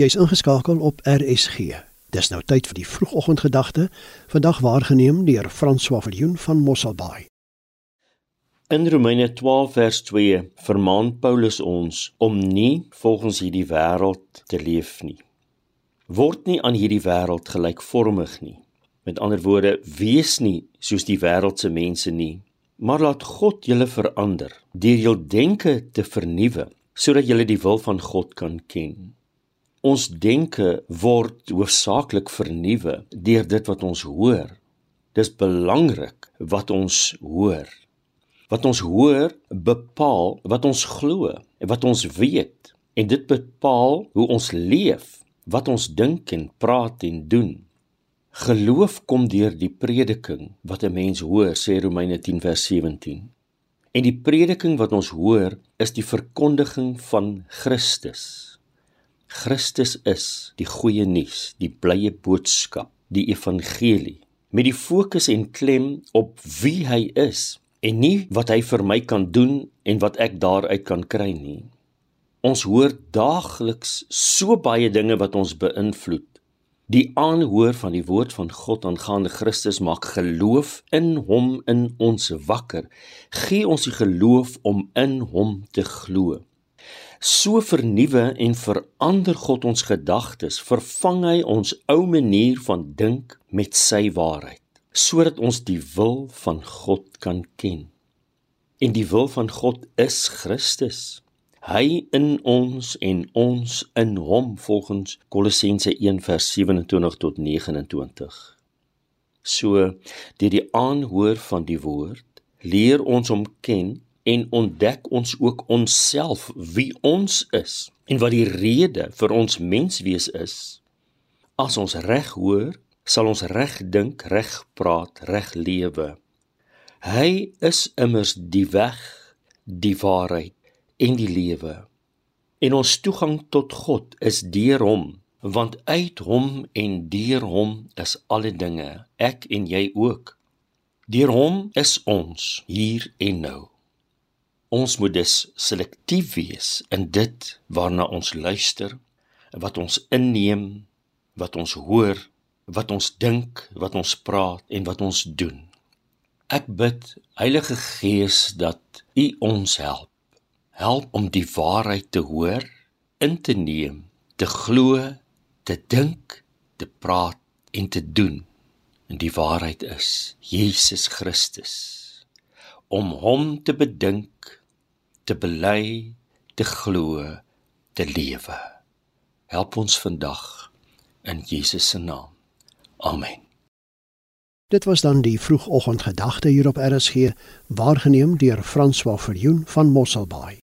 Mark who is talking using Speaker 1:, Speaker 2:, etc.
Speaker 1: Jy's ingeskakel op RSG. Dis nou tyd vir die vroegoggendgedagte, vandag waargeneem deur François Viljoen van Mosselbaai.
Speaker 2: In Romeine 12 vers 2 vermaan Paulus ons om nie volgens hierdie wêreld te leef nie. Word nie aan hierdie wêreld gelykvormig nie. Met ander woorde, wees nie soos die wêreldse mense nie, maar laat God julle verander deur jul denke te vernuwe sodat julle die wil van God kan ken. Ons denke word hoofsaaklik vernuwe deur dit wat ons hoor. Dis belangrik wat ons hoor. Wat ons hoor bepaal wat ons glo en wat ons weet en dit bepaal hoe ons leef, wat ons dink en praat en doen. Geloof kom deur die prediking wat 'n mens hoor, sê Romeine 10 vers 17. En die prediking wat ons hoor, is die verkondiging van Christus. Christus is die goeie nuus, die blye boodskap, die evangelie, met die fokus en klem op wie hy is en nie wat hy vir my kan doen en wat ek daaruit kan kry nie. Ons hoor daagliks so baie dinge wat ons beïnvloed Die aanhoor van die woord van God aangaande Christus maak geloof in hom in ons wakker. Gee ons die geloof om in hom te glo. So vernuwe en verander God ons gedagtes, vervang hy ons ou manier van dink met sy waarheid, sodat ons die wil van God kan ken. En die wil van God is Christus hy in ons en ons in hom volgens Kolossense 1:27 tot 29. So deur die aanhoor van die woord leer ons om ken en ontdek ons ook onsself wie ons is en wat die rede vir ons menswees is. As ons reg hoor, sal ons reg dink, reg praat, reg lewe. Hy is immers die weg, die waarheid en die lewe. En ons toegang tot God is deur hom, want uit hom en deur hom is alle dinge, ek en jy ook. Deur hom is ons hier en nou. Ons moet dus selektief wees in dit waarna ons luister, wat ons inneem, wat ons hoor, wat ons dink, wat ons praat en wat ons doen. Ek bid, Heilige Gees, dat U ons help help om die waarheid te hoor, in te neem, te glo, te dink, te praat en te doen. En die waarheid is Jesus Christus. Om hom te bedink, te bely, te glo, te lewe. Help ons vandag in Jesus se naam. Amen.
Speaker 1: Dit was dan die vroegoggendgedagte hier op RSG, waargeneem deur François Verjoen van Mosselbaai.